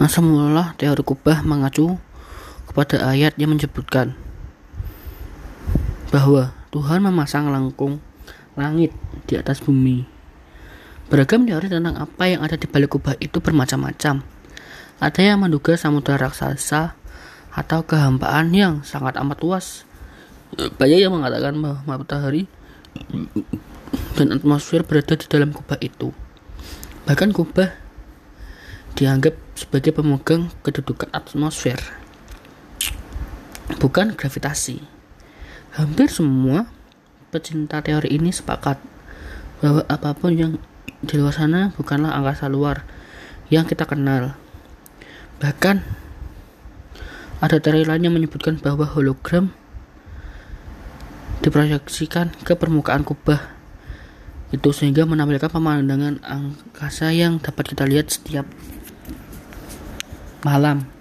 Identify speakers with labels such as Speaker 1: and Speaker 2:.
Speaker 1: Masa mula teori kubah mengacu kepada ayat yang menyebutkan bahwa Tuhan memasang lengkung langit di atas bumi. Beragam teori tentang apa yang ada di balik kubah itu bermacam-macam. Ada yang menduga samudera raksasa atau kehampaan yang sangat amat luas. Banyak yang mengatakan bahwa matahari dan atmosfer berada di dalam kubah itu. Bahkan kubah dianggap sebagai pemegang kedudukan atmosfer, bukan gravitasi. Hampir semua pecinta teori ini sepakat bahwa apa pun yang di luar sana bukanlah angkasa luar yang kita kenal. Bahkan ada teori lain yang menyebutkan bahwa hologram diproyeksikan ke permukaan kubah itu sehingga menampilkan pemandangan angkasa yang dapat kita lihat setiap malam.